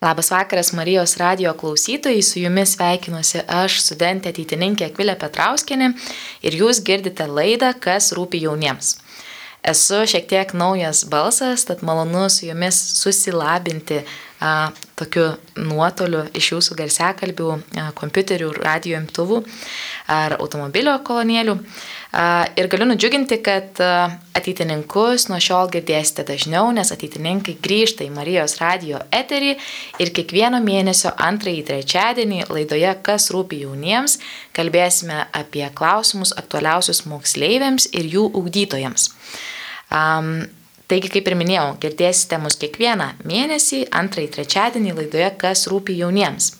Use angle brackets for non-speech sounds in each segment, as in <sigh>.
Labas vakaras Marijos radio klausytojai, su jumis sveikinuosi aš, studentė ateitininkė Akvilė Petrauskinė ir jūs girdite laidą, kas rūpi jauniems. Esu šiek tiek naujas balsas, tad malonu su jumis susilabinti a, tokiu nuotoliu iš jūsų garsiakalbių, kompiuterių, radio imtuvų ar automobilio kolonėlių. Ir galiu nudžiuginti, kad ateitininkus nuo šiol girdėsite dažniau, nes ateitininkai grįžta į Marijos radio eterį ir kiekvieno mėnesio antrąjį trečiadienį laidoje Kas rūpi jauniems kalbėsime apie klausimus aktualiausius moksleiviams ir jų ugdytojams. Um, Taigi, kaip ir minėjau, girdėsite mus kiekvieną mėnesį, antrąjį trečiadienį laidoje Kas rūpi jauniems.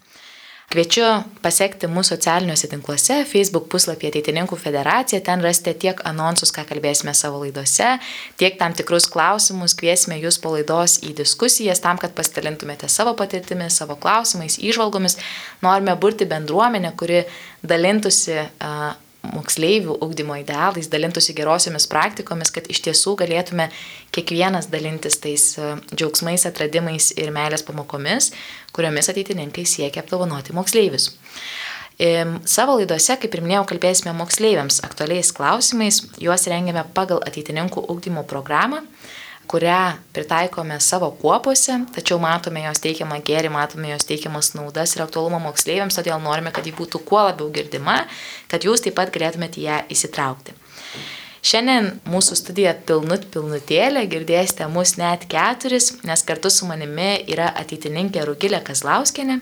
Kviečiu pasiekti mūsų socialiniuose tinkluose, Facebook puslapį Ateitininkų federacija, ten rasite tiek anonsus, ką kalbėsime savo laidose, tiek tam tikrus klausimus, kviesime jūs po laidos į diskusijas tam, kad pasidalintumėte savo patirtimi, savo klausimais, išvalgomis. Norime burti bendruomenę, kuri dalintųsi uh, moksleivių ugdymo idealais, dalintųsi gerosiomis praktikomis, kad iš tiesų galėtume kiekvienas dalintis tais e, džiaugsmais, atradimais ir meilės pamokomis, kuriomis ateitininkai siekia apdovanoti moksleivius. Savo laidose, kaip ir minėjau, kalbėsime moksleiviams aktualiais klausimais, juos rengiame pagal ateitininkų ugdymo programą kurią pritaikome savo kuopose, tačiau matome jos teikiamą gėrį, matome jos teikiamas naudas ir aktualumą moksleiviams, todėl norime, kad ji būtų kuo labiau girdima, kad jūs taip pat galėtumėte ją įsitraukti. Šiandien mūsų studija pilnut pilnutėlė, girdėsite mus net keturis, nes kartu su manimi yra ateitininkė Rugilė Kazlauskenė,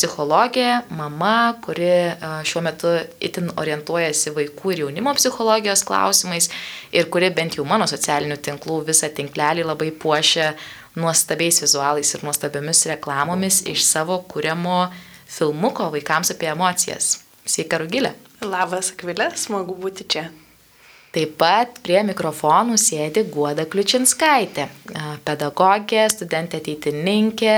psichologė, mama, kuri šiuo metu itin orientuojasi vaikų ir jaunimo psichologijos klausimais ir kuri bent jau mano socialinių tinklų visą tinklelį labai puošia nuostabiais vizualais ir nuostabiomis reklamomis iš savo kuriamo filmuko vaikams apie emocijas. Sveika, Rugilė. Labas, Akvilė, smagu būti čia. Taip pat prie mikrofonų sėdi Guoda Kliučinskaitė, pedagogė, studentė ateitininkė,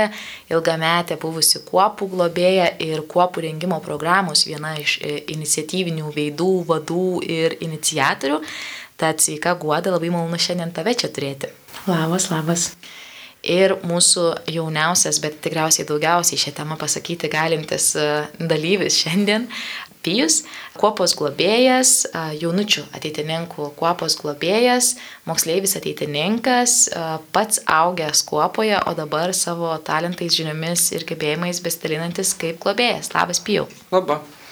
ilgametė buvusi kuopų globėja ir kuopų rengimo programos viena iš e, iniciatyvinių veidų, vadų ir iniciatorių. Tad sveika Guoda, labai malonu šiandien tave čia turėti. Labas, labas. Ir mūsų jauniausias, bet tikriausiai daugiausiai šią temą pasakyti galintis dalyvis šiandien, Pijus, kuopos globėjas, jaunučių ateitininkų kuopos globėjas, moksleivis ateitininkas, pats augęs kuopoje, o dabar savo talentais, žiniomis ir gebėjimais bestilinantis kaip globėjas. Labas, Pijau. Labas.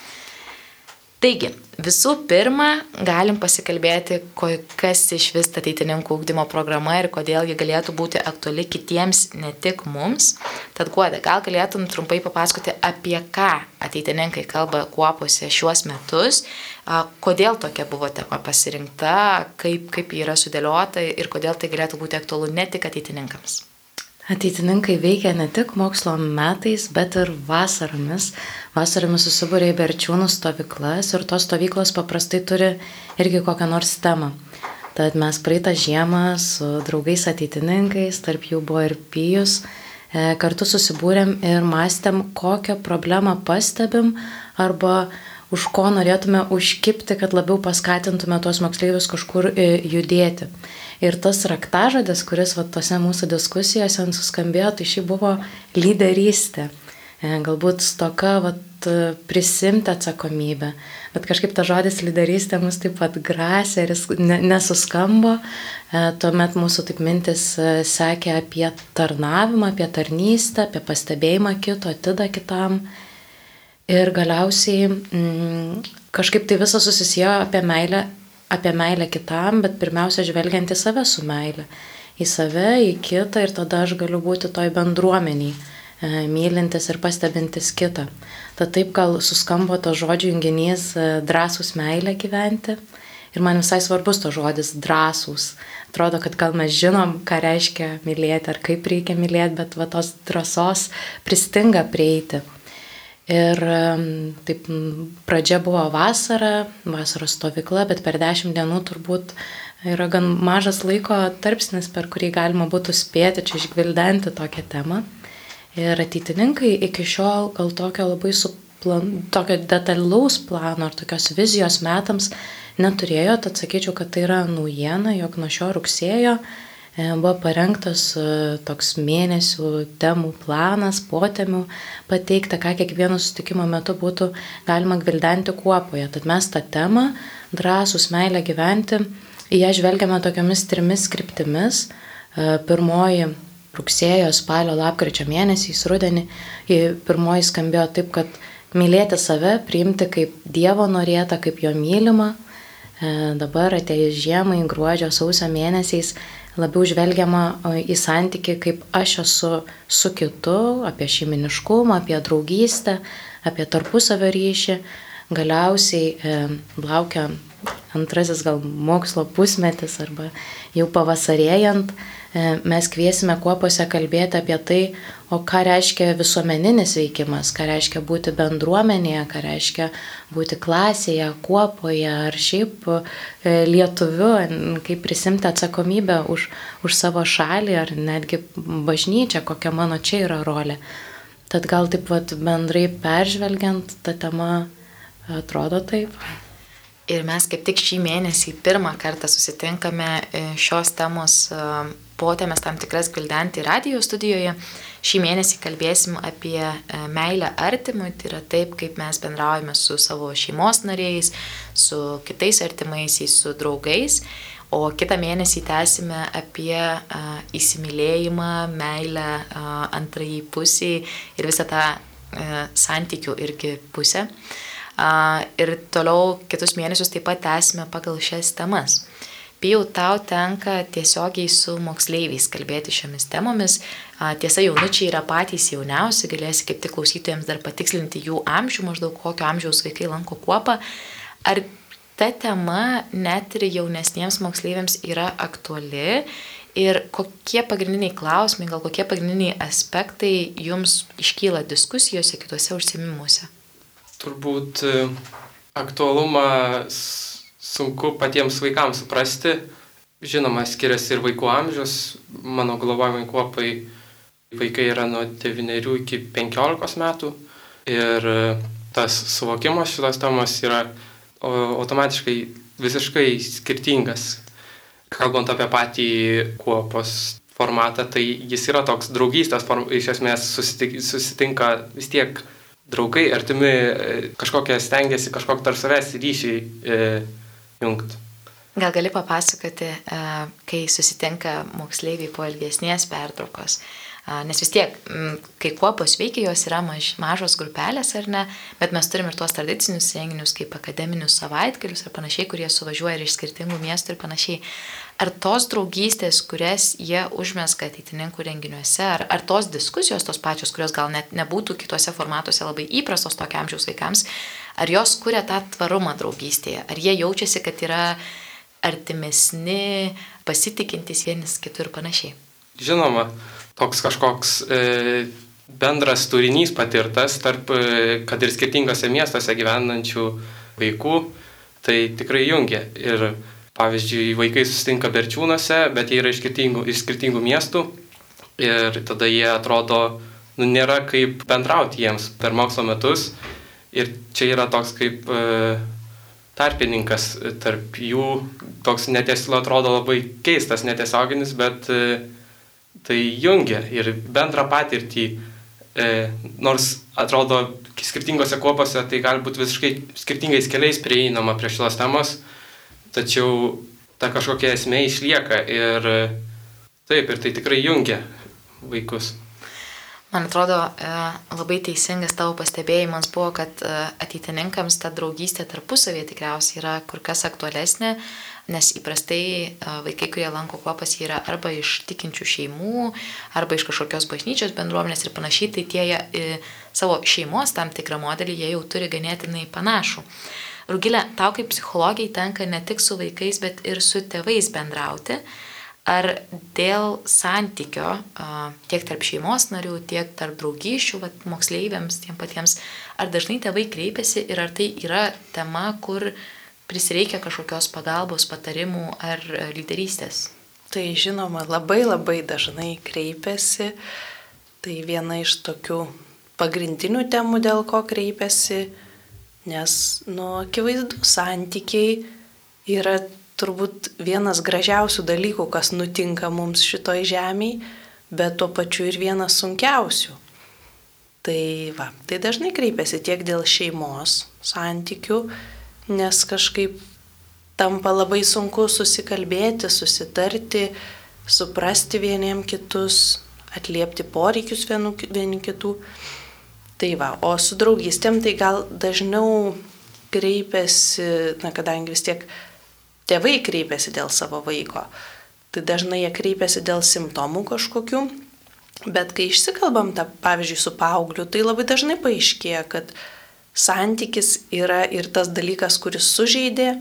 Taigi, visų pirma, galim pasikalbėti, kas iš vis ateitininkų ūkdymo programa ir kodėl ji galėtų būti aktuali kitiems, ne tik mums. Tad, Guodė, gal galėtum trumpai papasakoti, apie ką ateitininkai kalba kuopose šiuos metus, kodėl tokia buvo tema pasirinkta, kaip, kaip ji yra sudėliota ir kodėl tai galėtų būti aktualu ne tik ateitininkams. Ateitininkai veikia ne tik mokslo metais, bet ir vasaromis. Vasaromis susibūrė į berčiūnų stovyklas ir tos stovyklos paprastai turi irgi kokią nors temą. Tad mes praeitą žiemą su draugais ateitininkais, tarp jų buvo ir pijus, e, kartu susibūrėm ir mąstėm, kokią problemą pastebim arba už ko norėtume užkipti, kad labiau paskatintume tuos moksleivius kažkur e, judėti. Ir tas raktažodis, kuris va, tose mūsų diskusijose suskambėjo, tai ši buvo lyderystė. E, galbūt stoka vat, prisimti atsakomybę, bet kažkaip ta žodis lyderystė mus taip pat grasė ir jis nesuskambo. E, tuomet mūsų taip mintis sekė apie tarnavimą, apie tarnystę, apie pastebėjimą kito, atidą kitam. Ir galiausiai mm, kažkaip tai visas susisėjo apie meilę, apie meilę kitam, bet pirmiausia žvelgiant į save su meilė. Į save, į kitą ir tada aš galiu būti toj bendruomeniai, e, mylintis ir pastebintis kitą. Tad taip gal suskambo to žodžių junginys e, drąsus meilė gyventi. Ir man visai svarbus to žodis drąsūs. Atrodo, kad gal mes žinom, ką reiškia mylėti ar kaip reikia mylėti, bet va tos drąsos pristinga prieiti. Ir taip pradžia buvo vasara, vasaros stovykla, bet per dešimt dienų turbūt yra gan mažas laiko tarpsnis, per kurį galima būtų spėti čia išgvildenti tokią temą. Ir ateitininkai iki šiol gal tokio labai suplan, tokio detalaus plano ar tokios vizijos metams neturėjo, tad sakyčiau, kad tai yra naujiena, jog nuo šio rugsėjo buvo parengtas toks mėnesių temų planas, potemių pateikta, ką kiekvieno sustikimo metu būtų galima gvildenti kuopoje. Tad mes tą temą, drąsus meilę gyventi, į ją žvelgiame tokiamis trimis kryptimis. Pirmoji rugsėjo, spalio, lapkričio mėnesiais, rudenį. Pirmoji skambėjo taip, kad mylėti save, priimti kaip Dievo norėta, kaip jo mylima. E, dabar atėjus žiemai, gruodžio, sausio mėnesiais labiau žvelgiama į santyki, kaip aš esu su kitu, apie šeiminiškumą, apie draugystę, apie tarpusavio ryšį. Galiausiai e, laukia antrasis gal mokslo pusmetis arba jau pavasarėjant, e, mes kviesime kuopose kalbėti apie tai, o ką reiškia visuomeninis veikimas, ką reiškia būti bendruomenėje, ką reiškia būti klasėje, kuopoje ar šiaip e, lietuviu, kaip prisimti atsakomybę už, už savo šalį ar netgi bažnyčią, kokia mano čia yra rolė. Tad gal taip pat bendrai peržvelgiant, ta tema atrodo taip. Ir mes kaip tik šį mėnesį pirmą kartą susitinkame e, šios temos e, potėmės tam tikras gvildenti radio studijoje. Šį mėnesį kalbėsim apie e, meilę artimui, tai yra taip, kaip mes bendraujame su savo šeimos nariais, su kitais artimaisiais, su draugais. O kitą mėnesį tęsime apie a, įsimylėjimą, meilę a, antrai pusiai ir visą tą a, santykių irgi pusę. A, ir toliau kitus mėnesius taip pat tęsime pagal šias temas. Pijau, tau tenka tiesiogiai su moksleiviais kalbėti šiomis temomis. Tiesa, jaunučiai yra patys jauniausi, galėsi kaip tik klausytojams dar patikslinti jų amžių, maždaug kokio amžiaus vaikai lanko kuopą. Ar ta tema net ir jaunesniems moksleiviams yra aktuali ir kokie pagrindiniai klausimai, gal kokie pagrindiniai aspektai jums iškyla diskusijose, kituose užsiemimuose? turbūt e, aktualumą sunku patiems vaikams suprasti. Žinoma, skiriasi ir vaikų amžius. Mano globojimai kuopai vaikai yra nuo 9 iki 15 metų. Ir e, tas suvokimas šitos temos yra automatiškai visiškai skirtingas. Kalbant apie patį kuopos formatą, tai jis yra toks draugystės, iš esmės susitinka vis tiek draugai, artimi, e, kažkokie stengiasi kažkokį tarp savęs ryšį e, jungti. Gal gali papasakoti, e, kai susitinka moksleiviai po ilgesnės pertraukos, Nes vis tiek, kai kuopos veikia, jos yra maž, mažos grupelės ar ne, bet mes turim ir tuos tradicinius renginius, kaip akademinius savaitgalius ar panašiai, kurie suvažiuoja ir iš skirtingų miestų ir panašiai. Ar tos draugystės, kurias jie užmeska ateitininkų renginiuose, ar, ar tos diskusijos tos pačios, kurios gal net nebūtų kitose formatuose labai įprastos tokio amžiaus vaikams, ar jos kuria tą tvarumą draugystėje, ar jie jaučiasi, kad yra artimesni, pasitikintys vienis kitur ir panašiai. Žinoma, toks kažkoks e, bendras turinys patirtas tarp, e, kad ir skirtingose miestuose gyvenančių vaikų, tai tikrai jungia. Ir pavyzdžiui, vaikai susitinka berčiūnuose, bet jie yra iš skirtingų, iš skirtingų miestų ir tada jie atrodo, nu, nėra kaip bendrauti jiems per mokslo metus. Ir čia yra toks kaip e, tarpininkas tarp jų, toks netiesiog atrodo labai keistas, netiesioginis, bet e, tai jungia ir bendrą patirtį, e, nors atrodo skirtingose kuopose tai gali būti visiškai skirtingais keliais prieinama prie šios temos, tačiau ta kažkokia esmė išlieka ir taip, ir tai tikrai jungia vaikus. Man atrodo, e, labai teisingas tavo pastebėjimas buvo, kad e, ateitininkams ta draugystė tarpusavėje tikriausiai yra kur kas aktualesnė, nes įprastai vaikai, kurie lanko kopas, yra arba iš tikinčių šeimų, arba iš kažkokios bažnyčios bendruomenės ir panašiai, tai tie jie, savo šeimos tam tikrą modelį jie jau turi ganėtinai panašų. Rūgilė, tau kaip psichologijai tenka ne tik su vaikais, bet ir su tėvais bendrauti. Ar dėl santykio tiek tarp šeimos narių, tiek tarp draugyšių, vat, moksleiviams, tiem patiems, ar dažnai tėvai kreipiasi ir ar tai yra tema, kur prisireikia kažkokios pagalbos, patarimų ar lyderystės? Tai žinoma, labai labai dažnai kreipiasi. Tai viena iš tokių pagrindinių temų, dėl ko kreipiasi, nes, nu, akivaizdu, santykiai yra turbūt vienas gražiausių dalykų, kas nutinka mums šitoj žemėje, bet tuo pačiu ir vienas sunkiausių. Tai va, tai dažnai kreipiasi tiek dėl šeimos santykių, nes kažkaip tampa labai sunku susikalbėti, susitarti, suprasti vieniem kitus, atliepti poreikius vienu, vieni kitų. Tai va, o su draugystėm tai gal dažniau kreipiasi, na kadangi vis tiek tėvai kreipiasi dėl savo vaiko, tai dažnai jie kreipiasi dėl simptomų kažkokių, bet kai išsikalbam tą, pavyzdžiui, su paaugliu, tai labai dažnai paaiškėja, kad santykis yra ir tas dalykas, kuris sužeidė,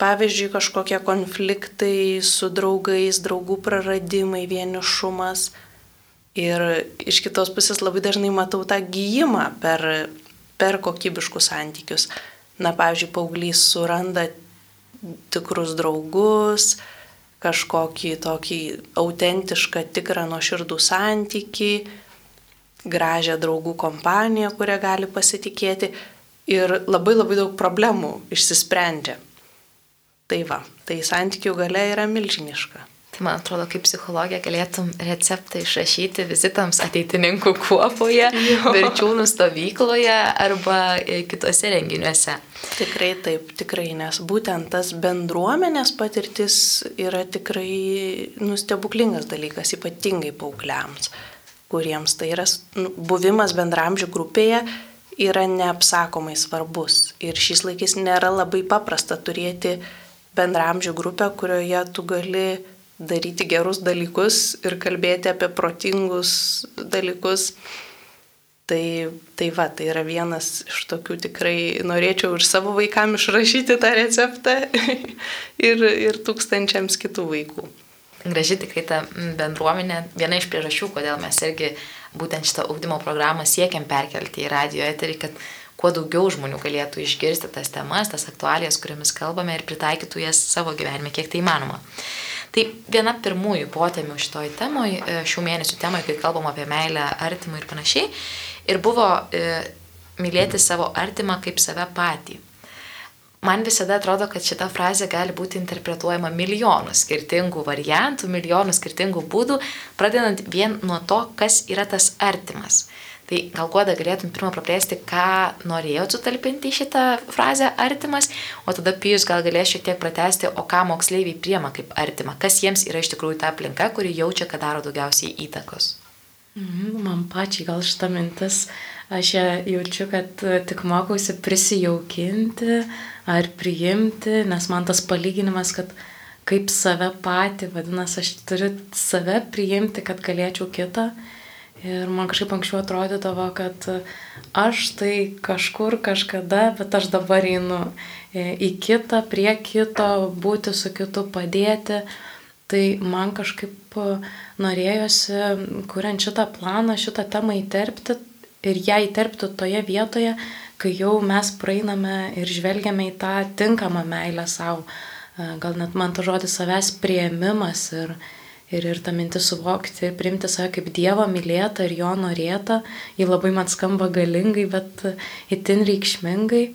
pavyzdžiui, kažkokie konfliktai su draugais, draugų praradimai, vienišumas. Ir iš kitos pusės labai dažnai matau tą gyjimą per, per kokybiškus santykius. Na, pavyzdžiui, paauglys suranda tikrus draugus, kažkokį tokį autentišką, tikrą nuoširdų santyki, gražią draugų kompaniją, kurią gali pasitikėti ir labai labai daug problemų išsisprendžia. Tai va, tai santykių gale yra milžiniška. Tai man atrodo, kaip psichologija galėtum receptą išrašyti vizitams ateitininkų kuopoje, <laughs> verčiūnų stovykloje arba e, kitose renginiuose. Tikrai taip, tikrai, nes būtent tas bendruomenės patirtis yra tikrai nustebuklingas dalykas, ypatingai paaugliams, kuriems tai yra nu, buvimas bendramžių grupėje yra neapsakomai svarbus. Ir šiais laikais nėra labai paprasta turėti bendramžių grupę, kurioje tu gali daryti gerus dalykus ir kalbėti apie protingus dalykus. Tai, tai va, tai yra vienas iš tokių tikrai norėčiau ir savo vaikam išrašyti tą receptą <laughs> ir, ir tūkstančiams kitų vaikų. Graži tikrai ta bendruomenė, viena iš priežasčių, kodėl mes irgi būtent šitą ugdymo programą siekiam perkelti į radio eterį, kad kuo daugiau žmonių galėtų išgirsti tas temas, tas aktualijas, kuriamis kalbame ir pritaikytų jas savo gyvenime, kiek tai įmanoma. Tai viena pirmųjų potemių šitoj temoj, e, šių mėnesių temoj, kai kalbam apie meilę artimui ir panašiai, ir buvo e, mylėti savo artimą kaip save patį. Man visada atrodo, kad šita frazė gali būti interpretuojama milijonų skirtingų variantų, milijonų skirtingų būdų, pradedant vien nuo to, kas yra tas artimas. Tai gal kuoda galėtum pirmą praplėsti, ką norėjau sutalpinti į šitą frazę artimas, o tada Pijus gal galės šiek tiek pratesti, o ką moksleiviai priema kaip artima, kas jiems yra iš tikrųjų ta aplinka, kuri jaučia, kad daro daugiausiai įtakos. Mhm, man pačiai gal šitą mintis, aš jaučiu, kad tik mokausi prisijaukinti ar priimti, nes man tas palyginimas, kad kaip save patį, vadinasi, aš turiu save priimti, kad galėčiau kitą Ir man kažkaip anksčiau atrodydavo, kad aš tai kažkur kažkada, bet aš dabar einu į kitą, prie kito, būti su kitu, padėti. Tai man kažkaip norėjosi, kuriant šitą planą, šitą temą įterpti ir ją įterpti toje vietoje, kai jau mes praeiname ir žvelgiame į tą tinkamą meilę savo. Gal net man to žodis savęs prieimimas ir, ir, ir tą mintį suvokti ir priimti save kaip Dievo mylėtą ir jo norėtą, ji labai man skamba galingai, bet itin reikšmingai.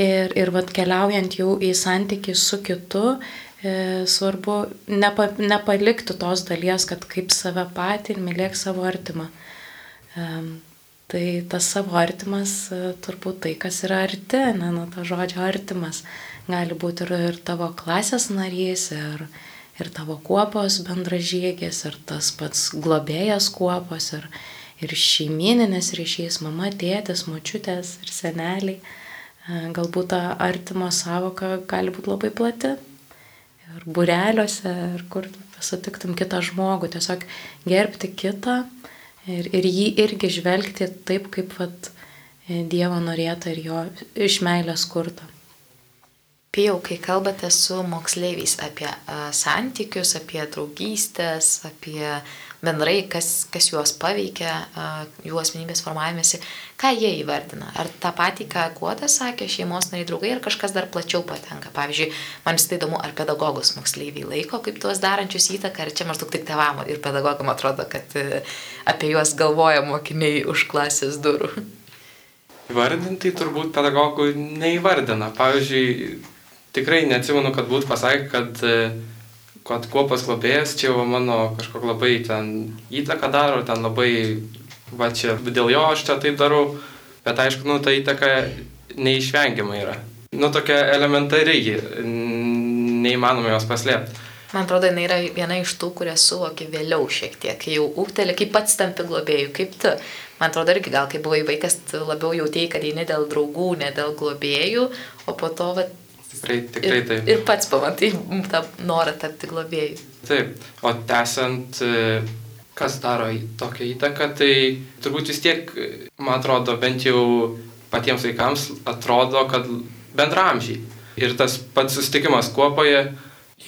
Ir, ir vat keliaujant jau į santykių su kitu, e, svarbu nepa, nepalikti tos dalies, kad kaip save patį ir mylėk savo artimą. E, tai tas savo artimas e, turbūt tai, kas yra arti, ne, nuo to žodžio artimas. Gali būti ir, ir tavo klasės narys, ir, ir tavo kuopos bendražygės, ir tas pats globėjas kuopos, ir, ir šeimininės ryšys, mama, tėtis, močiutės ir seneliai. E, galbūt ta artimo savoka gali būti labai plati. Ir bureliuose, ir kur sutiktum kitą žmogų, tiesiog gerbti kitą ir, ir jį irgi žvelgti taip, kaip vat, Dievo norėta ir jo iš meilės kurta. Pijau, kai kalbate su moksleiviais apie santykius, apie draugystės, apie bendrai, kas, kas juos paveikia, jų asmenybės formavimėsi, ką jie įvardina? Ar tą patį, ką Guodas sakė, šeimos nariai draugai, ar kažkas dar plačiau patenka? Pavyzdžiui, man tai įdomu, ar pedagogus moksleiviai laiko kaip tuos darančius įtaką, ar čia maždaug tik tevam ir pedagogam atrodo, kad e, apie juos galvoja mokiniai už klasės durų. Įvardintai turbūt pedagogų neįvardina. Pavyzdžiui, tikrai neatsimenu, kad būtų pasakę, kad, e, kad kuopas globėjas čia jau mano kažkok labai ten įtaką daro, ten labai, va čia dėl jo aš čia taip darau, bet aišku, nu, ta įtaka neišvengiama yra. Nu, tokia elementariai, neįmanoma jos paslėpti. Man atrodo, jinai yra viena iš tų, kurie suvokia vėliau šiek tiek, kai jau ūktelė, kaip pats tampi globėjų, kaip tu. Man atrodo, irgi gal kai buvai vaikas, labiau jautėjai, kad eini dėl draugų, ne dėl globėjų, o po to, va, Tikrai, tikrai ir, taip. ir pats pamatai tą norą tapti globėjų. Taip, o tęsiant, e, kas daro tokią įtaką, tai turbūt vis tiek, man atrodo, bent jau patiems vaikams atrodo, kad bendramžiai. Ir tas pats susitikimas kuopoje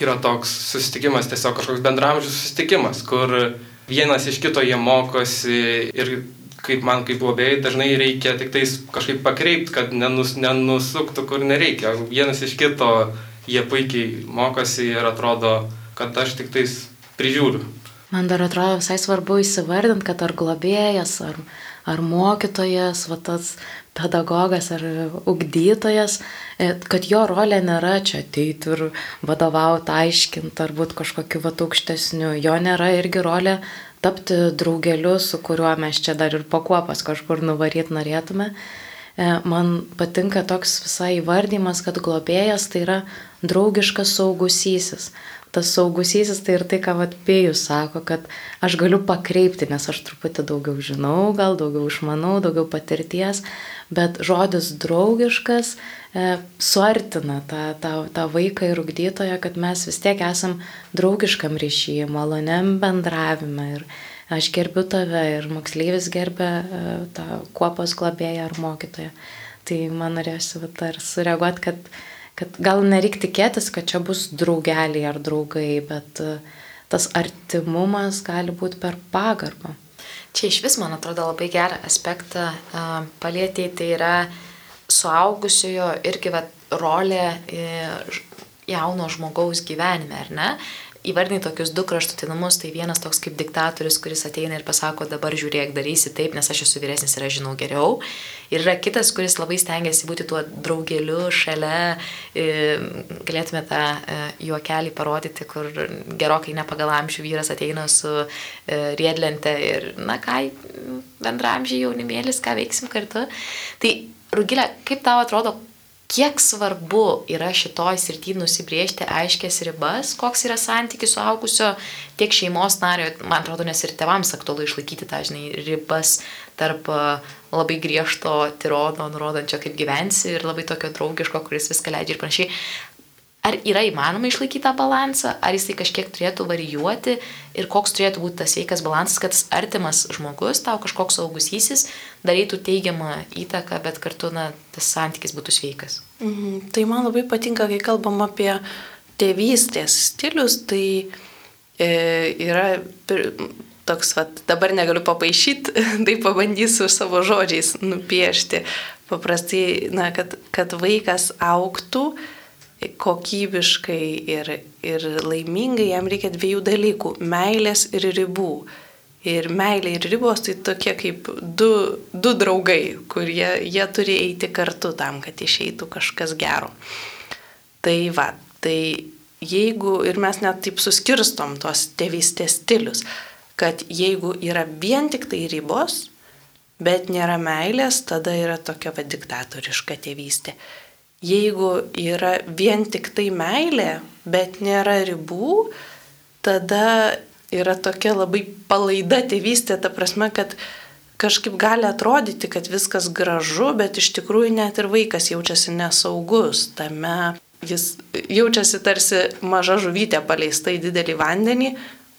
yra toks susitikimas, tiesiog kažkoks bendramžių susitikimas, kur vienas iš kito jie mokosi ir kaip man kaip globėjai dažnai reikia tik tais kažkaip pakreipti, kad nenus, nenusuktų kur nereikia. Vienas iš kito jie puikiai mokosi ir atrodo, kad aš tik tais prižiūriu. Man dar atrodo visai svarbu įsivardinti, kad ar globėjas, ar, ar mokytojas, va tas pedagogas ar ugdytojas, e, kad jo rolė nėra čia ateiti ir vadovauti, aiškinti ar būti kažkokiu va aukštesniu. Jo nėra irgi rolė tapti draugeliu, su kuriuo mes čia dar ir pakuopas kažkur nuvaryti norėtume. E, Man patinka toks visai įvardymas, kad globėjas tai yra draugiškas saugusysis tas saugusysis tai ir tai, ką Vatpėjus sako, kad aš galiu pakreipti, nes aš truputį daugiau žinau, gal daugiau išmanau, daugiau patirties, bet žodis draugiškas suartina tą, tą, tą vaiką ir ugdytoją, kad mes vis tiek esam draugiškam ryšyje, maloniam bendravime. Ir aš gerbiu tave ir moksleivis gerbia e, tą kuopos globėją ar mokytoją. Tai man norėsiu vat, ar sureaguoti, kad kad gal nereik tikėtis, kad čia bus draugeliai ar draugai, bet e, tas artimumas gali būti per pagarbą. Čia iš vis, man atrodo, labai gerą aspektą uh, palėtėjai, tai yra suaugusiojo irgi va, rolė uh, jauno žmogaus gyvenime, ar ne? įvardinai tokius du kraštutinumus, tai vienas toks kaip diktatorius, kuris ateina ir pasako, dabar žiūrėk, darysi taip, nes aš esu vyresnis ir aš žinau geriau. Ir yra kitas, kuris labai stengiasi būti tuo draugeliu šalia, galėtume tą juokelį parodyti, kur gerokai ne pagal amžių vyras ateina su riedlente ir, na ką, bendramžiai jaunimėlis, ką veiksim kartu. Tai, Rugilė, kaip tau atrodo, kiek svarbu yra šitoj srity nusibriežti aiškės ribas, koks yra santykis suaugusio tiek šeimos nario, man atrodo, nes ir tevams aktualu išlaikyti tą, žinai, ribas tarp labai griežto tirono, nurodančio, kaip gyvensi ir labai tokio draugiško, kuris viską leidžia ir panašiai. Ar yra įmanoma išlaikyti tą balansą, ar jisai kažkiek turėtų varijuoti ir koks turėtų būti tas sveikas balansas, kad artimas žmogus, tau kažkoks saugusysis, darytų teigiamą įtaką, bet kartu na, tas santykis būtų sveikas. Mhm. Tai man labai patinka, kai kalbam apie tėvystės stilius, tai e, yra pir, toks, va, dabar negaliu papaišyti, <laughs> tai pabandysiu savo žodžiais nupiešti. Paprastai, na, kad, kad vaikas auktų, kokybiškai ir, ir laimingai, jam reikia dviejų dalykų - meilės ir ribų. Ir meilė ir ribos tai tokie kaip du, du draugai, kurie jie turi eiti kartu tam, kad išeitų kažkas gero. Tai va, tai jeigu ir mes net taip suskirstom tuos tėvystės stilius, kad jeigu yra vien tik tai ribos, bet nėra meilės, tada yra tokia va diktatoriška tėvystė. Jeigu yra vien tik tai meilė, bet nėra ribų, tada yra tokia labai palaida tėvystė, ta prasme, kad kažkaip gali atrodyti, kad viskas gražu, bet iš tikrųjų net ir vaikas jaučiasi nesaugus tame. Jis jaučiasi tarsi maža žuvytė paleista į didelį vandenį,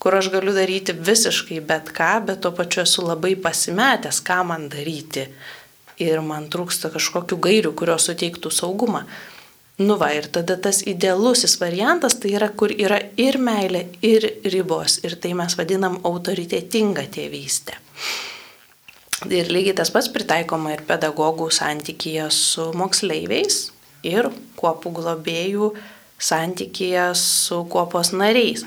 kur aš galiu daryti visiškai bet ką, bet tuo pačiu esu labai pasimetęs, ką man daryti ir man trūksta kažkokių gairių, kurios suteiktų saugumą. Nu va, ir tada tas idealusis variantas tai yra, kur yra ir meilė, ir ribos. Ir tai mes vadinam autoritetingą tėvystę. Ir lygiai tas pats pritaikoma ir pedagogų santykėje su moksleiviais, ir kuopų globėjų santykėje su kuopos nariais.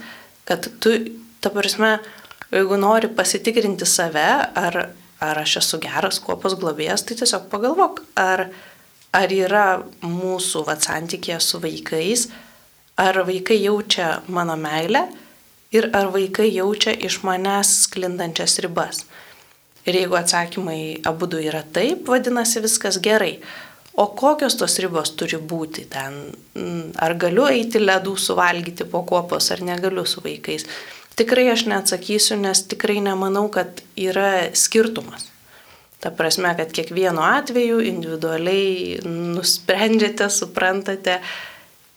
Kad tu, ta prasme, jeigu nori pasitikrinti save, ar ar aš esu geras kuopos globėjas, tai tiesiog pagalvok, ar ar yra mūsų vat, santykė su vaikais, ar vaikai jaučia mano meilę ir ar vaikai jaučia iš manęs sklindančias ribas. Ir jeigu atsakymai abu du yra taip, vadinasi viskas gerai. O kokios tos ribos turi būti ten? Ar galiu eiti ledų suvalgyti po kopos, ar negaliu su vaikais? Tikrai aš neatsakysiu, nes tikrai nemanau, kad yra skirtumas. Ta prasme, kad kiekvienu atveju individualiai nusprendžiate, suprantate,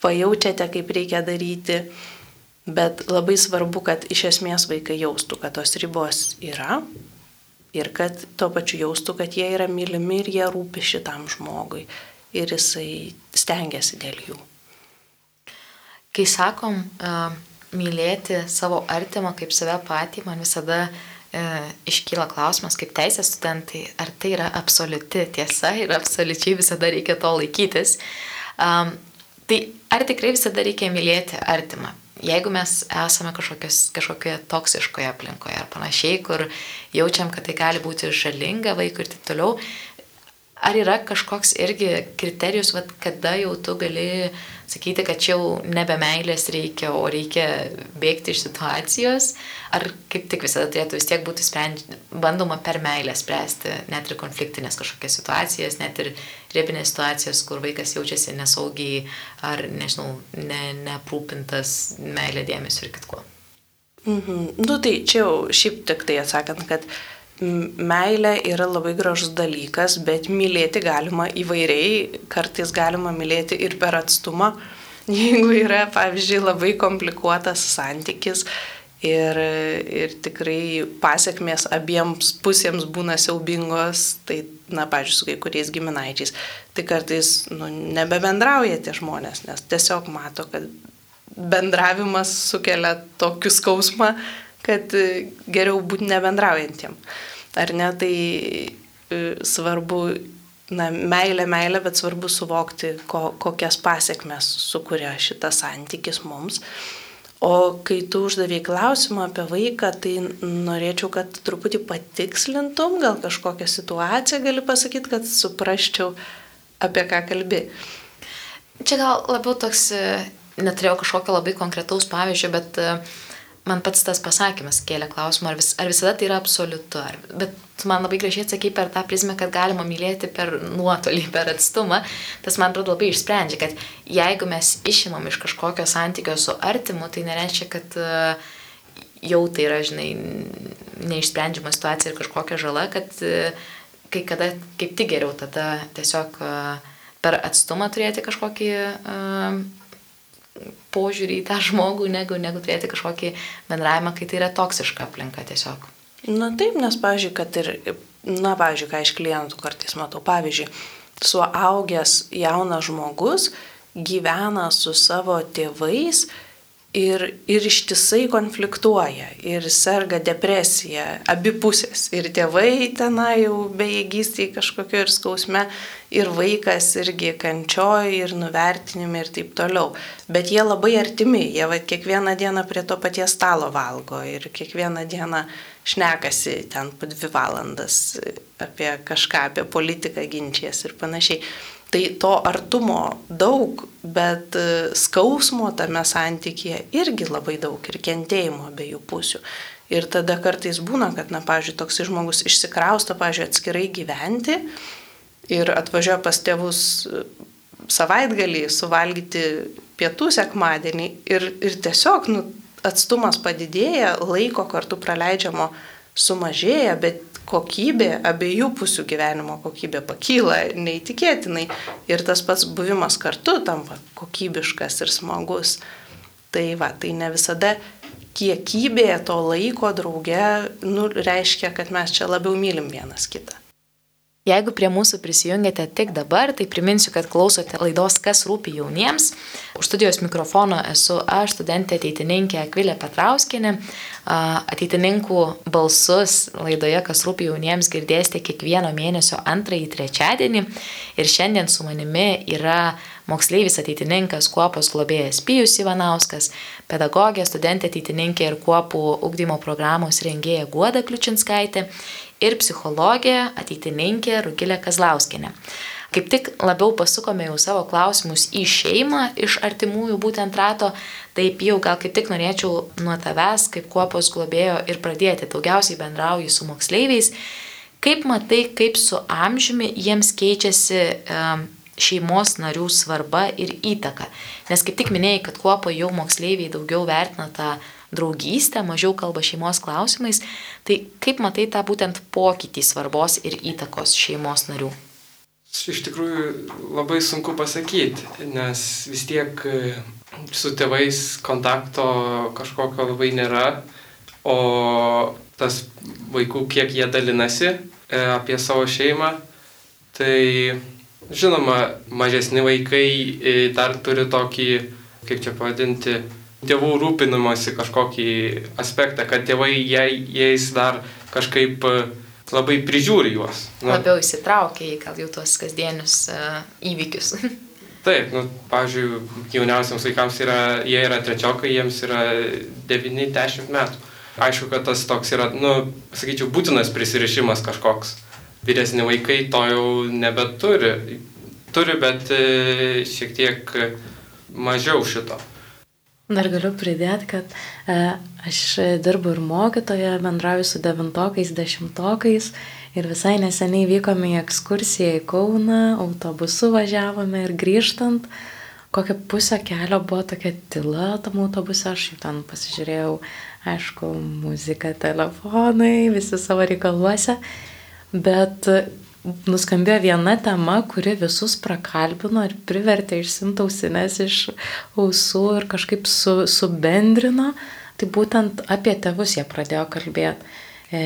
pajaučiate, kaip reikia daryti, bet labai svarbu, kad iš esmės vaikai jaustų, kad tos ribos yra ir kad tuo pačiu jaustų, kad jie yra mylimi ir jie rūpi šitam žmogui ir jisai stengiasi dėl jų. Kai sakom, uh mylėti savo artimą kaip save patį, man visada e, iškyla klausimas, kaip teisės studentai, ar tai yra absoliuti tiesa ir absoliučiai visada reikia to laikytis. Um, tai ar tikrai visada reikia mylėti artimą? Jeigu mes esame kažkokioje toksiškoje aplinkoje ar panašiai, kur jaučiam, kad tai gali būti žalinga vaikui ir taip toliau, ar yra kažkoks irgi kriterijus, vat, kada jau tu gali sakyti, kad čia jau nebe meilės reikia, o reikia bėgti iš situacijos, ar kaip tik visada turėtų vis tiek būti sprendž... bandoma per meilę spręsti net ir konfliktinės kažkokias situacijas, net ir ribinės situacijas, kur vaikas jaučiasi nesaugiai ar, nežinau, ne, neprūpintas meilė dėmesio ir kitkuo. Mhm. Nu tai čia jau šiaip tik tai atsakant, kad meilė yra labai gražus dalykas, bet mylėti galima įvairiai, kartais galima mylėti ir per atstumą, jeigu yra, pavyzdžiui, labai komplikuotas santykis ir, ir tikrai pasiekmės abiems pusėms būna siaubingos, tai, na, pavyzdžiui, su kai kuriais giminaičiais, tai kartais nu, nebebendrauja tie žmonės, nes tiesiog mato, kad bendravimas sukelia tokių skausmą, kad geriau būti nebendraujantiem ar ne, tai e, svarbu, na, meilė, meilė, bet svarbu suvokti, ko, kokias pasiekmes sukuria šitas santykis mums. O kai tu uždavėjai klausimą apie vaiką, tai norėčiau, kad truputį patikslintum, gal kažkokią situaciją gali pasakyti, kad suprasčiau, apie ką kalbi. Čia gal labiau toks, e, neturėjau kažkokio labai konkretaus pavyzdžio, bet uh, man pats tas pasakymas kėlė klausimą, ar, vis, ar visada tai yra absoliutu. Ar, bet man labai gražiai atsakai per tą prizmę, kad galima mylėti per nuotolį, per atstumą. Tas man atrodo labai išsprendžia, kad jeigu mes išimam iš kažkokio santykio su artimu, tai nereiškia, kad uh, jau tai yra, žinai, neišsprendžiama situacija ir kažkokia žala, kad uh, kai kada kaip tik geriau tada tiesiog uh, per atstumą turėti kažkokį požiūrį į tą žmogų, negu, negu turėti kažkokį bendravimą, kai tai yra toksiška aplinka tiesiog. Na taip, nes, pavyzdžiui, kad ir, na, pavyzdžiui, ką iš klientų kartais matau, pavyzdžiui, suaugęs jaunas žmogus gyvena su savo tėvais ir, ir ištisai konfliktuoja ir serga depresija, abi pusės. Ir tėvai tenai jau bejėgystėje kažkokio ir skausme, ir vaikas irgi kančioj, ir nuvertinime ir taip toliau. Bet jie labai artimi, jie va, kiekvieną dieną prie to paties stalo valgo ir kiekvieną dieną šnekasi ten po dvi valandas apie kažką, apie politiką ginčijas ir panašiai. Tai to artumo daug, bet e, skausmo tame santykėje irgi labai daug ir kentėjimo abiejų pusių. Ir tada kartais būna, kad, na, pavyzdžiui, toks žmogus išsikrausto, pavyzdžiui, atskirai gyventi ir atvažiuoja pas tėvus e, savaitgalį suvalgyti pietų sekmadienį ir, ir tiesiog nu, atstumas padidėja, laiko kartu praleidžiamo sumažėja, bet kokybė, abiejų pusių gyvenimo kokybė pakyla neįtikėtinai ir tas pats buvimas kartu tampa kokybiškas ir smagus. Tai va, tai ne visada kiekybė to laiko drauge nu, reiškia, kad mes čia labiau mylim vienas kitą. Jeigu prie mūsų prisijungėte tik dabar, tai priminsiu, kad klausote laidos Kas rūpi jauniems. Už studijos mikrofono esu aš, studentė ateitininkė Akvilė Petrauskinė. Ateitininkų balsus laidoje Kas rūpi jauniems girdėsite kiekvieno mėnesio antrąjį trečiadienį. Ir šiandien su manimi yra moksleivis ateitininkas, kuopos globėjas Pijus Ivanauskas, pedagogė, studentė ateitininkė ir kuopų ugdymo programos rengėja Guoda Kliučinskaitė ir psichologė, ateitininkė Rugilė Kazlauskinė. kaip tik labiau pasukome jau savo klausimus į šeimą iš artimųjų būtent rato, taip jau gal kaip tik norėčiau nuo tavęs, kaip kuopos globėjo ir pradėti. Daugiausiai bendrauji su moksleiviais. Kaip matai, kaip su amžiumi jiems keičiasi šeimos narių svarba ir įtaka? Nes kaip tik minėjai, kad kuopo jau moksleiviai daugiau vertina tą draugystę, mažiau kalba šeimos klausimais. Tai kaip matai tą būtent pokytį svarbos ir įtakos šeimos narių? Iš tikrųjų labai sunku pasakyti, nes vis tiek e, su tėvais kontakto kažkokio labai nėra, o tas vaikų, kiek jie dalinasi e, apie savo šeimą, tai žinoma, mažesni vaikai e, dar turi tokį, kaip čia pavadinti, tėvų rūpinimosi kažkokį aspektą, kad tėvai jais dar kažkaip e, labai prižiūri juos. Nu, Labiau įsitraukia į gal jau tuos kasdienius uh, įvykius. <laughs> Taip, nu, pavyzdžiui, jauniausiams vaikams yra, jie yra trečiokai, jiems yra 9-10 metų. Aišku, kad tas toks yra, nu, sakyčiau, būtinas prisirišimas kažkoks. Vyresni vaikai to jau nebeturi. Turi, bet e, šiek tiek mažiau šito. Dar galiu pridėti, kad e, aš dirbu ir mokytoje, bendrauju su devintokais, dešimtokais ir visai neseniai vykome į ekskursiją į Kauną, autobusu važiavome ir grįžtant, kokią pusę kelio buvo tokia tyla tam autobuse, aš jau ten pasižiūrėjau, aišku, muzika, telefonai, visi savo reikaluose, bet nuskambėjo viena tema, kuri visus prakalbino ir privertė išsimti ausinės iš ausų ir kažkaip su, subendrino. Tai būtent apie tėvus jie pradėjo kalbėti. E,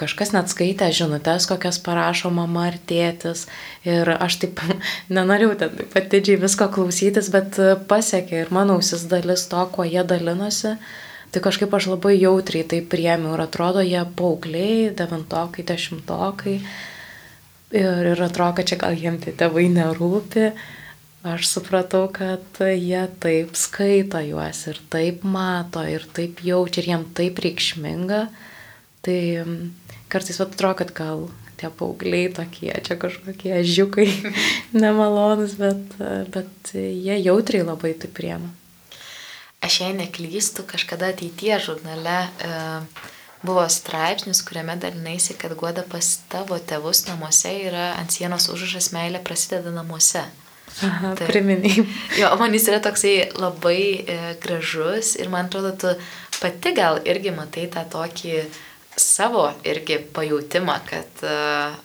kažkas net skaitė žinutės, kokias parašo mama ar tėtis. Ir aš taip <laughs> nenorėjau ten taip atidžiai visko klausytis, bet pasiekė ir mano ausis dalis to, kuo jie dalinosi. Tai kažkaip aš labai jautriai tai priemiau ir atrodo jie paaugliai, devintokai, dešimtokai. Ir, ir atrodo, kad čia gal jiems tie tėvai nerūpi. Aš supratau, kad jie taip skaito juos ir taip mato ir taip jaučia ir jiems taip reikšminga. Tai kartais atrodo, kad gal tie paaugliai tokie, čia kažkokie žiūkai <laughs> nemalonus, bet, bet jie jautriai labai tai priema. Aš jei neklystu, kažkada ateitie žurnale e, buvo straipsnis, kuriame dalinaisi, kad guoda pas tavo tėvus namuose yra ant sienos užrašas meilė prasideda namuose. Aha, tai, priminiai. Jo, man jis yra toksai labai e, gražus ir man atrodo, tu pati gal irgi matai tą tokį savo irgi pajūtimą, kad e,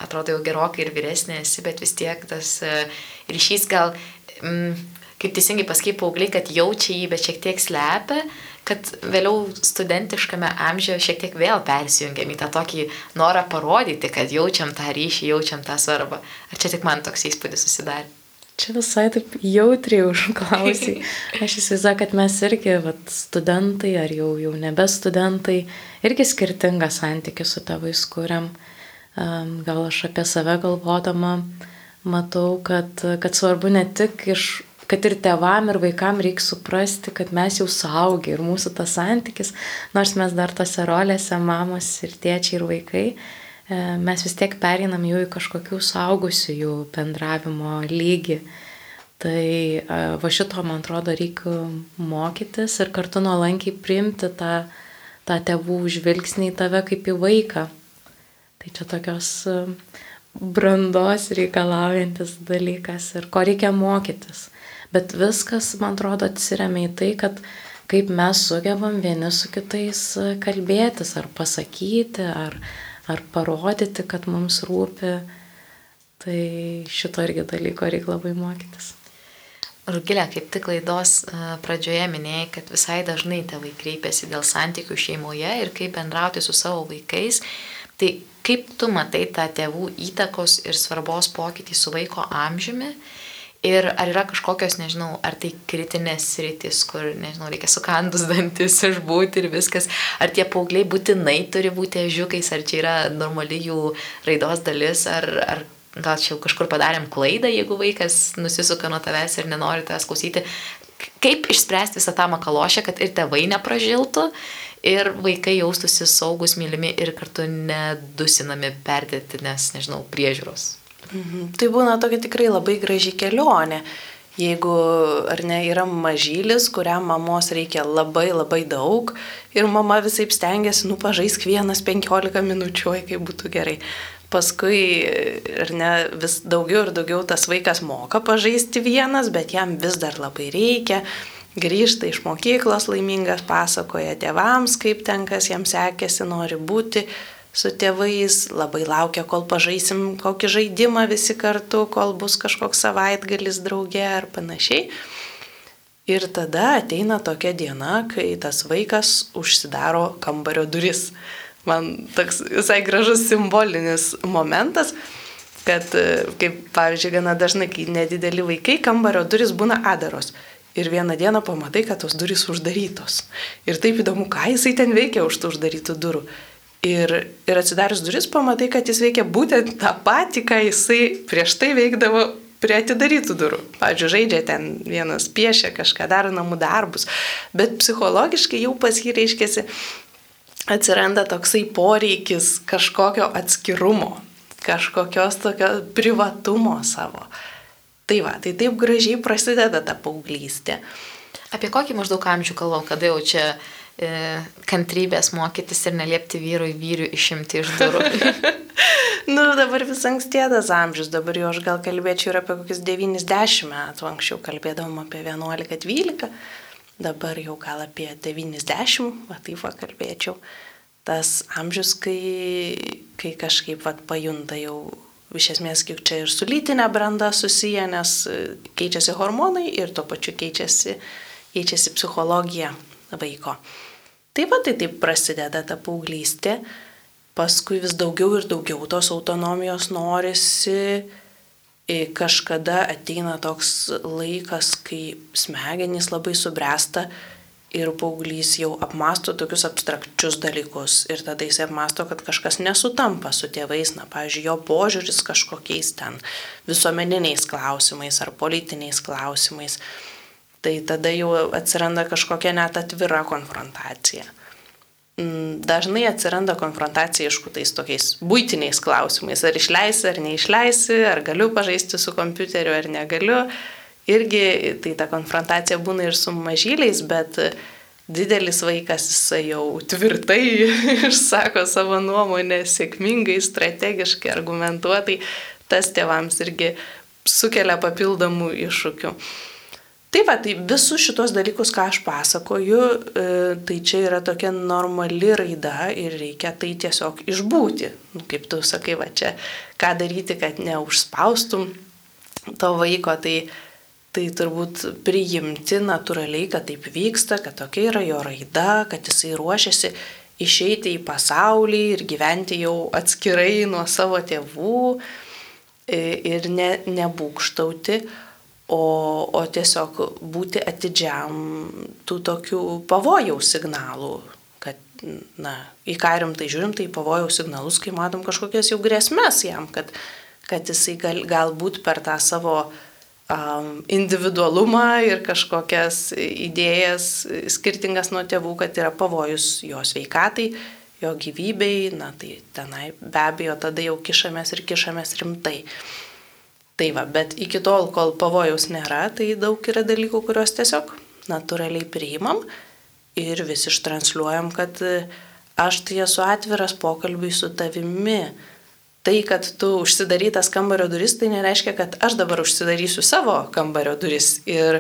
atrodo jau gerokai ir vyresnė esi, bet vis tiek tas e, ryšys gal, mm, kaip teisingai pasakai, paaugliai, kad jaučia jį, bet šiek tiek slepia, kad vėliau studentiškame amžiuje šiek tiek vėl persijungiam į tą tokį norą parodyti, kad jaučiam tą ryšį, jaučiam tą svarbą. Ar čia tik man toks įspūdis susidarė? Čia visai taip jautriai užklausiai. Aš įsivaizduoju, kad mes irgi, vat, studentai ar jau, jau nebe studentai, irgi skirtingą santykį su tėvais kuriam. Gal aš apie save galvodama matau, kad, kad svarbu ne tik iš kad ir tevam, ir vaikam reikia suprasti, kad mes jau suaugę ir mūsų tas santykis, nors mes dar tose rolėse, mamos ir tėčiai ir vaikai, e, mes vis tiek perinam jau į kažkokių suaugusių jų bendravimo lygį. Tai e, va šito, man atrodo, reikia mokytis ir kartu nuolankiai priimti tą, tą tėvų žvilgsnį į tave kaip į vaiką. Tai čia tokios e, brandos reikalaujantis dalykas ir ko reikia mokytis. Bet viskas, man atrodo, atsiriamia į tai, kad kaip mes sugebam vieni su kitais e, kalbėtis, ar pasakyti, ar, ar parodyti, kad mums rūpi. Tai šito irgi dalyko reikia labai mokytis. Rugilė, kaip tik laidos e, pradžioje minėjai, kad visai dažnai tėvai kreipiasi dėl santykių šeimoje ir kaip bendrauti su savo vaikais. Tai kaip tu matai tą tėvų įtakos ir svarbos pokytį su vaiko amžiumi Ir ar yra kažkokios, nežinau, ar tai kritinės rytis, kur, nežinau, reikia sukandus dantis išbūti ir viskas. Ar tie paaugliai būtinai turi būti ežiukais, ar čia yra normali jų raidos dalis, ar, ar gal čia jau kažkur padarėm klaidą, jeigu vaikas nusisuka nuo tavęs ir nenori tavęs klausyti. Kaip išspręsti visą tą makalošę, kad ir tėvai nepražiltų, ir vaikai jaustųsi saugus, mylimi ir kartu nedusinami perdėti, nes, nežinau, priežiūros. Mhm. Tai būna tokia tikrai labai graži kelionė. Jeigu ar ne yra mažylis, kuriam mamos reikia labai labai daug ir mama visai stengiasi, nu pažaisk vienas 15 minučių, oi kaip būtų gerai. Paskui, ar ne, vis daugiau ir daugiau tas vaikas moka pažaisti vienas, bet jam vis dar labai reikia. Grįžta iš mokyklos laimingas, pasakoja tėvams, kaip ten kas jam sekėsi, nori būti su tėvais, labai laukia, kol pažaisim kokį žaidimą visi kartu, kol bus kažkoks savaitgalis draugė ar panašiai. Ir tada ateina tokia diena, kai tas vaikas užsidaro kambario duris. Man toks visai gražus simbolinis momentas, kad, kaip pavyzdžiui, gana dažnai, kai nedideli vaikai, kambario duris būna adaros. Ir vieną dieną pamatai, kad tos durys uždarytos. Ir taip įdomu, ką jisai ten veikia už tų uždarytų durų. Ir, ir atsidarius duris pamatai, kad jis veikia būtent tą patį, ką jisai prieš tai veikdavo prie atidarytų durų. Pavyzdžiui, žaidžia ten vienas piešia kažką, daro namų darbus, bet psichologiškai jau pas jį reiškiasi atsiranda toksai poreikis kažkokio atskirumo, kažkokios tokio privatumo savo. Tai va, tai taip gražiai prasideda ta paauglystė. Apie kokį maždaug amžių kalbam, kada jau čia kantrybės mokytis ir neliepti vyrui vyrių išimti iš durų. <laughs> nu, dabar vis ankstėtas amžius, dabar jau aš gal kalbėčiau ir apie kokius 90 metų, anksčiau kalbėdavom apie 11-12, dabar jau gal apie 90, va taip va kalbėčiau. Tas amžius, kai, kai kažkaip va pajunta jau iš esmės kiek čia ir su lytinė branda susiję, nes keičiasi hormonai ir tuo pačiu keičiasi, keičiasi psichologija vaiko. Taip pat tai taip prasideda ta paauglystė, paskui vis daugiau ir daugiau tos autonomijos norisi, kažkada ateina toks laikas, kai smegenys labai subręsta ir paauglys jau apmasto tokius abstrakčius dalykus. Ir tada jis apmasto, kad kažkas nesutampa su tėvais, na, pavyzdžiui, jo požiūris kažkokiais ten visuomeniniais klausimais ar politiniais klausimais tai tada jau atsiranda kažkokia net atvira konfrontacija. Mm, dažnai atsiranda konfrontacija, aišku, tais tokiais būtiniais klausimais, ar išleisi, ar neišleisi, ar galiu pažaisti su kompiuteriu, ar negaliu. Irgi tai ta konfrontacija būna ir su mažyliais, bet didelis vaikas jisai jau tvirtai <laughs> išsako savo nuomonę, sėkmingai, strategiškai, argumentuotai, tas tėvams irgi sukelia papildomų iššūkių. Tai va, tai visus šitos dalykus, ką aš pasakoju, e, tai čia yra tokia normali raida ir reikia tai tiesiog išbūti. Nu, kaip tu sakai, va čia, ką daryti, kad neužspaustum to vaiko, tai, tai turbūt priimti natūraliai, kad taip vyksta, kad tokia yra jo raida, kad jisai ruošiasi išeiti į pasaulį ir gyventi jau atskirai nuo savo tėvų e, ir ne, nebūkštauti o, o tiesiog būti atidžiam tų tokių pavojaus signalų, kad, na, į ką rimtai žiūrim, tai pavojaus signalus, kai matom kažkokias jau grėsmės jam, kad, kad jisai gal, galbūt per tą savo um, individualumą ir kažkokias idėjas skirtingas nuo tėvų, kad yra pavojus jo sveikatai, jo gyvybei, na tai tenai be abejo tada jau kišamės ir kišamės rimtai. Tai va, bet iki tol, kol pavojaus nėra, tai daug yra dalykų, kuriuos tiesiog natūraliai priimam ir vis ištranšiuojam, kad e, aš tai esu atviras pokalbiui su tavimi. Tai, kad tu užsidarytas kambario duris, tai nereiškia, kad aš dabar užsidarysiu savo kambario duris. Ir,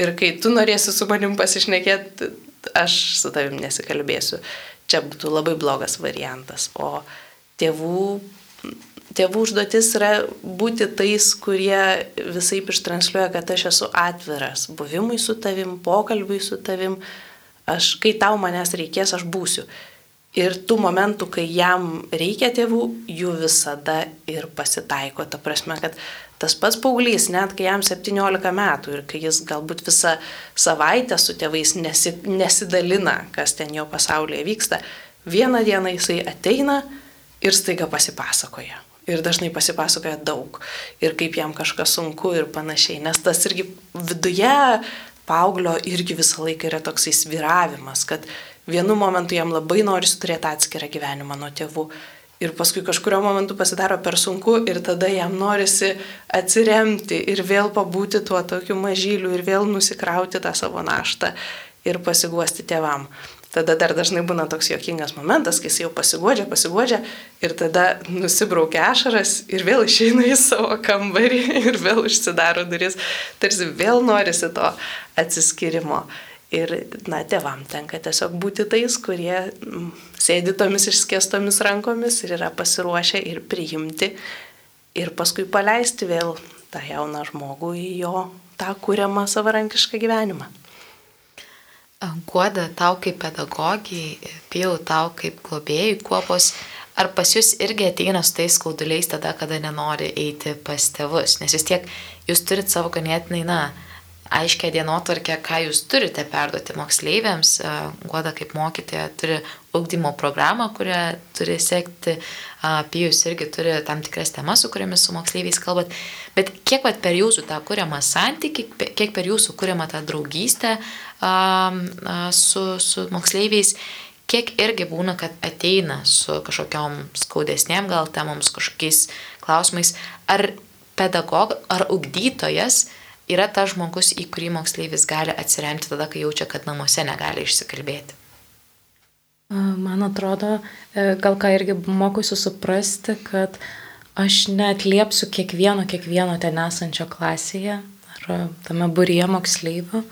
ir kai tu norėsi su manim pasišnekėti, aš su tavim nesikalbėsiu. Čia būtų labai blogas variantas. O tėvų tėvų užduotis yra būti tais, kurie visai ištranšiuoja, kad aš esu atviras buvimui su tavim, pokalbiui su tavim, aš, kai tau manęs reikės, aš būsiu. Ir tų momentų, kai jam reikia tėvų, jų visada ir pasitaiko. Ta prasme, kad tas pats paauglys, net kai jam 17 metų ir kai jis galbūt visą savaitę su tėvais nesi, nesidalina, kas ten jo pasaulyje vyksta, vieną dieną jisai ateina ir staiga pasipasakoja ir dažnai pasipasakoja daug. Ir kaip jam kažkas sunku ir panašiai, nes tas irgi viduje paauglio irgi visą laiką yra toksai sviravimas, kad vienu momentu jam labai norisi turėti atskirą gyvenimą nuo tėvų. Ir paskui kažkurio momentu pasidaro per sunku ir tada jam norisi atsiremti ir vėl pabūti tuo tokiu mažyliu ir vėl nusikrauti tą savo naštą ir pasiguosti tėvam. Tada dar dažnai būna toks jokingas momentas, kai jis jau pasiguodžia, pasiguodžia ir tada nusibraukia ašaras ir vėl išeina į savo kambarį <laughs> ir vėl užsidaro duris, tarsi vėl norisi to atsiskirimo. Ir, na, tevam tenka tiesiog būti tais, kurie mm, sėdi tomis išskėstomis rankomis ir yra pasiruošę ir priimti ir paskui paleisti vėl tą jauną žmogų į jo tą kūriamą savarankišką gyvenimą. Guoda tau kaip pedagogijai, pijau tau kaip globėjai kuopos, ar pas jūs irgi ateina su tais skauduliais tada, kada nenori eiti pas tėvus, nes vis tiek jūs turit savo ganėtinai, na, aiškę dienotvarkę, ką jūs turite perduoti moksleiviams. Guoda kaip mokytoja turi ugdymo programą, kurią turi sekti. Pijus irgi turi tam tikras temas, su kuriamis su moksleiviais kalbat. Bet kiek per jūsų tą kuriamą santyki, kiek per jūsų kuriamą tą draugystę su, su moksleiviais, kiek irgi būna, kad ateina su kažkokiam skaudesnėm gal temoms, kažkokiais klausimais, ar pedagog, ar ugdytojas yra tas žmogus, į kurį moksleivis gali atsiremti tada, kai jaučia, kad namuose negali išsikalbėti. Man atrodo, e, gal ką irgi mokusiu suprasti, kad aš netliepsiu kiekvieno, kiekvieno ten esančio klasėje ar tame būryje moksleivių,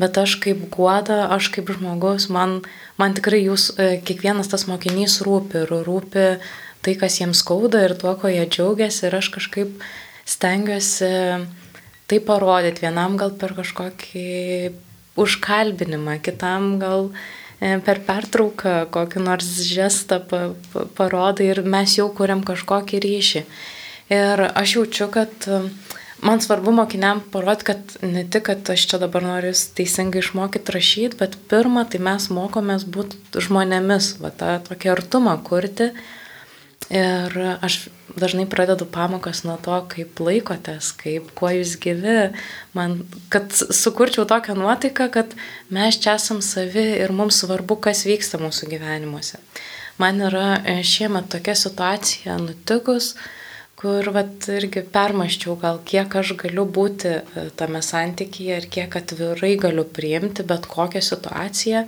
bet aš kaip guoda, aš kaip žmogus, man, man tikrai jūs, e, kiekvienas tas mokinys rūpi ir rūpi tai, kas jiems skauda ir tuo, ko jie džiaugiasi ir aš kažkaip stengiuosi tai parodyti, vienam gal per kažkokį užkalbinimą, kitam gal e, per pertrauką kokį nors žestą pa, pa, parodai ir mes jau kuriam kažkokį ryšį. Ir aš jaučiu, kad e, man svarbu mokiniam parodyti, kad ne tik, kad aš čia dabar noriu teisingai išmokyti rašyti, bet pirmą, tai mes mokomės būti žmonėmis, va tą tokį artumą kurti. Ir aš dažnai pradedu pamokas nuo to, kaip laikotės, kaip kuo jūs gyvi, man, kad sukurčiau tokią nuotaiką, kad mes čia esam savi ir mums svarbu, kas vyksta mūsų gyvenimuose. Man yra e, šiemet tokia situacija nutikus, kur vat, irgi permaščiau gal, kiek aš galiu būti e, tame santykyje ir kiek atvirai galiu priimti bet kokią situaciją.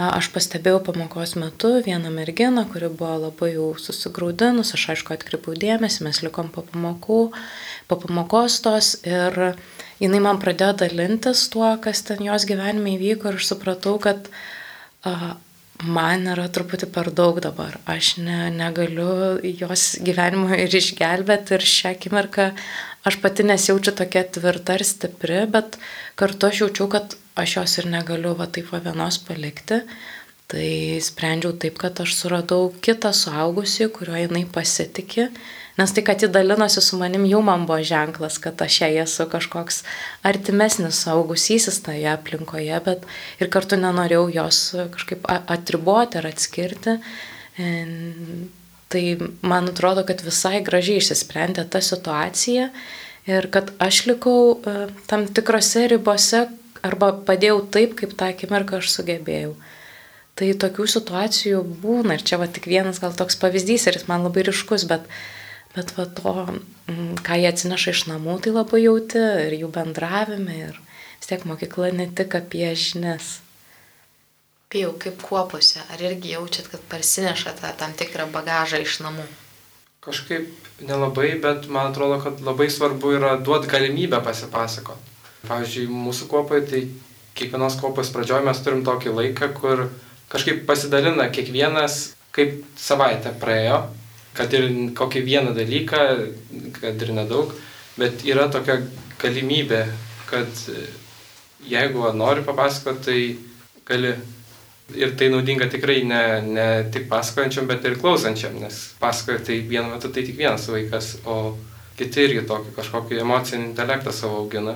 Aš pastebėjau pamokos metu vieną merginą, kuri buvo labai jau susigaudinus, aš aišku atkreipiau dėmesį, mes likom po pamokų, po pamokos tos ir jinai man pradėjo dalintis tuo, kas ten jos gyvenime įvyko ir aš supratau, kad man yra truputį per daug dabar. Aš ne, negaliu jos gyvenimo <laughs> ir išgelbėti ir šią akimirką aš pati nesijaučiu tokia tvirta ir stipri, bet kartu aš jaučiu, kad aš jos ir negaliu va taip va vienos palikti. Tai sprendžiau taip, kad aš suradau kitą suaugusį, kuriuo jinai pasitikė, nes tai, kad ji dalinosi su manim, jau man buvo ženklas, kad aš jai esu kažkoks artimesnis suaugusysis toje aplinkoje, bet ir kartu nenorėjau jos kažkaip atriboti ar atskirti. Tai man atrodo, kad visai gražiai išsisprendė ta situacija ir kad aš likau e, tam tikrose ribose, arba padėjau taip, kaip tą akimirką aš sugebėjau. Tai tokių situacijų būna ir čia va tik vienas gal toks pavyzdys ir jis man labai ryškus, bet, bet va to, mm, ką jie atsineša iš namų, tai labai jauti ir jų bendravime ir vis tiek mokykla ne tik apie žinias. Pijau, kaip kuopose, ar irgi jaučiat, kad parsinešate tam tikrą bagažą iš namų? Kažkaip nelabai, bet man atrodo, kad labai svarbu yra duoti galimybę pasipasakoti. Pavyzdžiui, mūsų kopoje, tai kiekvienos kopos pradžioje mes turim tokį laiką, kur kažkaip pasidalina kiekvienas, kaip savaitę praėjo, kad ir kokį vieną dalyką, kad ir nedaug, bet yra tokia galimybė, kad jeigu nori papasakoti, tai gali. Ir tai naudinga tikrai ne, ne tik pasakojančiam, bet ir klausančiam, nes pasakoja tai vienu metu tai tik vienas vaikas, o kiti irgi tokį kažkokį emocinį intelektą savo augina.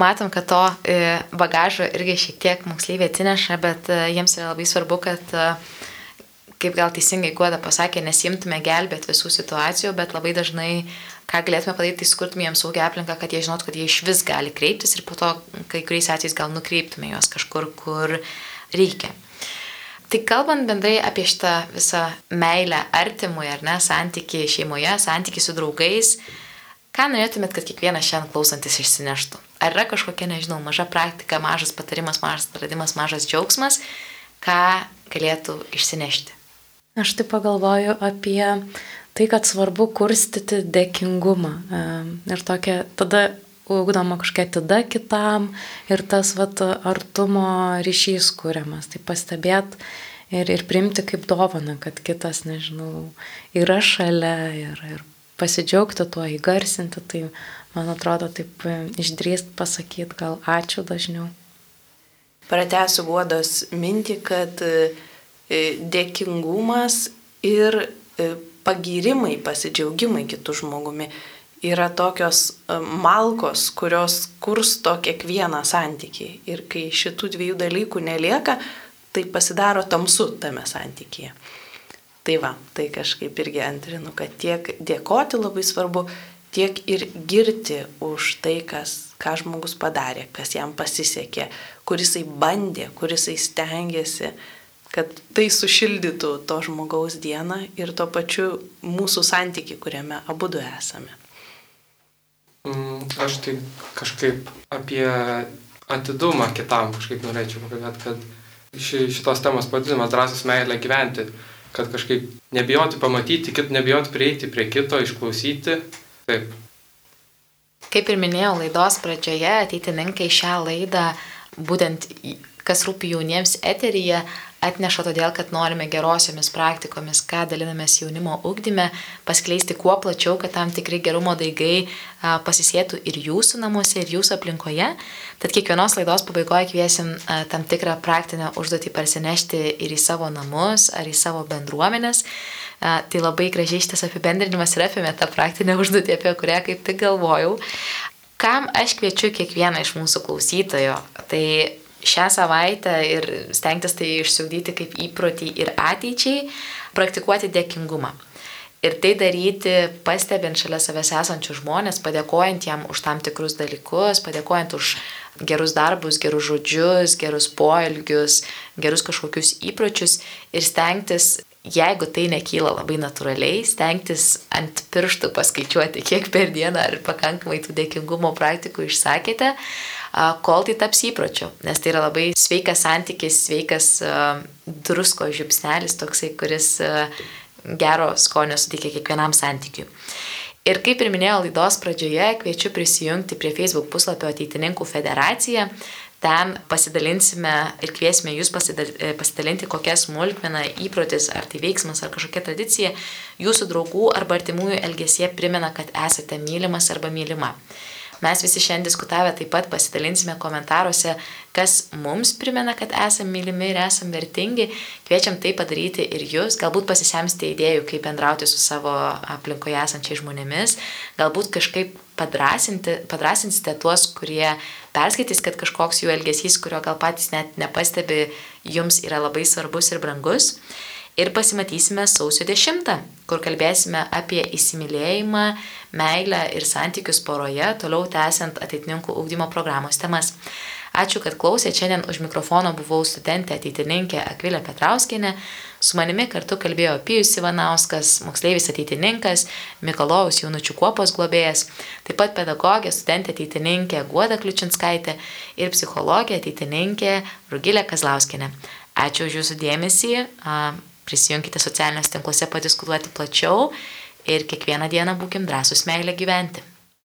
Matom, kad to e, bagažo irgi šiek tiek moksleiviai atsineša, bet e, jiems yra labai svarbu, kad, e, kaip gal teisingai Guoda pasakė, nesimtume gelbėti visų situacijų, bet labai dažnai, ką galėtume padaryti, tai skurtume jiems saugią aplinką, kad jie žinotų, kad jie iš vis gali kreiptis ir po to kai kuriais atvejais gal nukreiptume juos kažkur, kur reikia. Tai kalbant bendrai apie šitą visą meilę artimui, ar ne, santyki šeimoje, santyki su draugais, ką norėtumėt, kad kiekvienas šiandien klausantis išsineštų? Ar yra kažkokia, nežinau, maža praktika, mažas patarimas, mažas atradimas, mažas džiaugsmas, ką galėtų išsinešti? Aš tai pagalvoju apie tai, kad svarbu kurstyti dėkingumą. Ir tokia, tada ugdoma kažkokia atida kitam ir tas vat, artumo ryšys kūriamas. Tai pastebėt ir, ir priimti kaip dovana, kad kitas, nežinau, yra šalia ir, ir pasidžiaugti tuo, įgarsinti. Tai man atrodo taip išdrįst pasakyti gal ačiū dažniau. Pratęsiu guodos mintį, kad e, dėkingumas ir e, pagyrimai, pasidžiaugimai kitų žmogumi yra tokios e, malkos, kurios kursto kiekvieną santykį. Ir kai šitų dviejų dalykų nelieka, tai pasidaro tamsu tame santykėje. Tai va, tai kažkaip irgi antrinu, kad tiek dėkoti labai svarbu, tiek ir girti už tai, kas, ką žmogus padarė, kas jam pasisekė, kuris jisai bandė, kuris jisai stengiasi, kad tai sušildytų to žmogaus dieną ir tuo pačiu mūsų santyki, kuriame abu du esame. Mm, aš tai kažkaip apie atidumą kitam kažkaip norėčiau pakalbėti, kad ši, šitos temos pavadinimas drąsus meilė gyventi, kad kažkaip nebijoti pamatyti, kit, nebijoti prieiti prie kito, išklausyti. Taip. Kaip ir minėjau laidos pradžioje, ateitininkai šią laidą, būtent kas rūpi jauniems eteryje, atneša todėl, kad norime gerosiomis praktikomis, ką dalinamės jaunimo ugdyme, paskleisti kuo plačiau, kad tam tikri gerumo daigai pasisėtų ir jūsų namuose, ir jūsų aplinkoje. Tad kiekvienos laidos pabaigoje kviesim tam tikrą praktinę užduotį parsinešti ir į savo namus, ar į savo bendruomenės. Tai labai gražiai šitas apibendrinimas ir apėmė tą praktinę užduotį, apie kurią kaip tik galvojau. Kam aš kviečiu kiekvieną iš mūsų klausytojo? Tai šią savaitę ir stengtis tai išsiugdyti kaip įprotį ir ateičiai, praktikuoti dėkingumą. Ir tai daryti pastebint šalia savęs esančių žmonės, padėkojant jam už tam tikrus dalykus, padėkojant už gerus darbus, gerus žodžius, gerus poelgius, gerus kažkokius įpročius ir stengtis, jeigu tai nekyla labai natūraliai, stengtis ant pirštų paskaičiuoti, kiek per dieną ar pakankamai tų dėkingumo praktikų išsakėte, kol tai taps įpročiu, nes tai yra labai sveikas santykis, sveikas drusko žiupsnelis, toksai, kuris gero skonio suteikia kiekvienam santykiui. Ir kaip ir minėjau laidos pradžioje, kviečiu prisijungti prie Facebook puslapio Ateitininkų federacija. Ten pasidalinsime ir kviesime jūs pasidalinti, kokia smulkmena, įprotis, ar tai veiksmas, ar kažkokia tradicija jūsų draugų arba artimųjų elgesie primena, kad esate mylimas arba mylima. Mes visi šiandien diskutavę taip pat pasidalinsime komentaruose, kas mums primena, kad esame mylimi ir esame vertingi. Kviečiam tai padaryti ir jūs. Galbūt pasisemsite idėjų, kaip bendrauti su savo aplinkoje esančiais žmonėmis. Galbūt kažkaip padrasinsite tuos, kurie perskaitys, kad kažkoks jų elgesys, kurio gal patys net nepastebi, jums yra labai svarbus ir brangus ir pasimatysime sausio 10, kur kalbėsime apie įsimylėjimą, meilę ir santykius poroje, toliau tęsiant ateitininkų ūkdymo programos temas. Ačiū, kad klausėte. Šiandien už mikrofono buvau studentė ateitininkė Akvilė Petrauskinė. Su manimi kartu kalbėjo Pijus Ivanauskas, moksleivis ateitininkas, Mikalojaus jaunučių kuopos globėjas, taip pat pedagogė, studentė ateitininkė Guoda Kliučinskaitė ir psichologė ateitininkė Rugilė Kazlauskinė. Ačiū už jūsų dėmesį. Prisijunkite socialiniuose tinkluose padiskutuoti plačiau ir kiekvieną dieną būkim drąsus meilę gyventi.